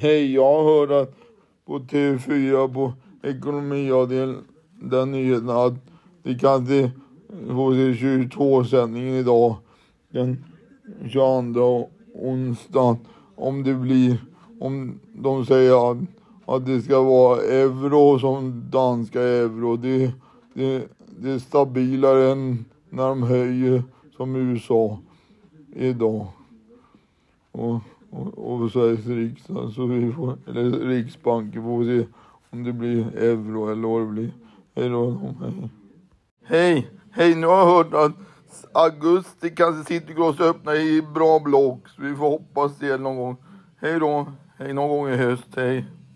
Hej, jag har hört att på TV4 på ekonomiavdelningen, den nyheten att det kanske se 22-sändningen idag den 22 onsdagen om det blir, om de säger att, att det ska vara euro som danska euro. Det, det, det är stabilare än när de höjer som USA idag. Och, och, och Sveriges riksdag, så vi får, eller Riksbanken får se om det blir euro eller vad det blir. Hej då. Hej. Hej, hej, nu har jag hört att augusti kanske Citygross öppnar i bra block. Så vi får hoppas det någon gång. Hej då, hej någon gång i höst, hej.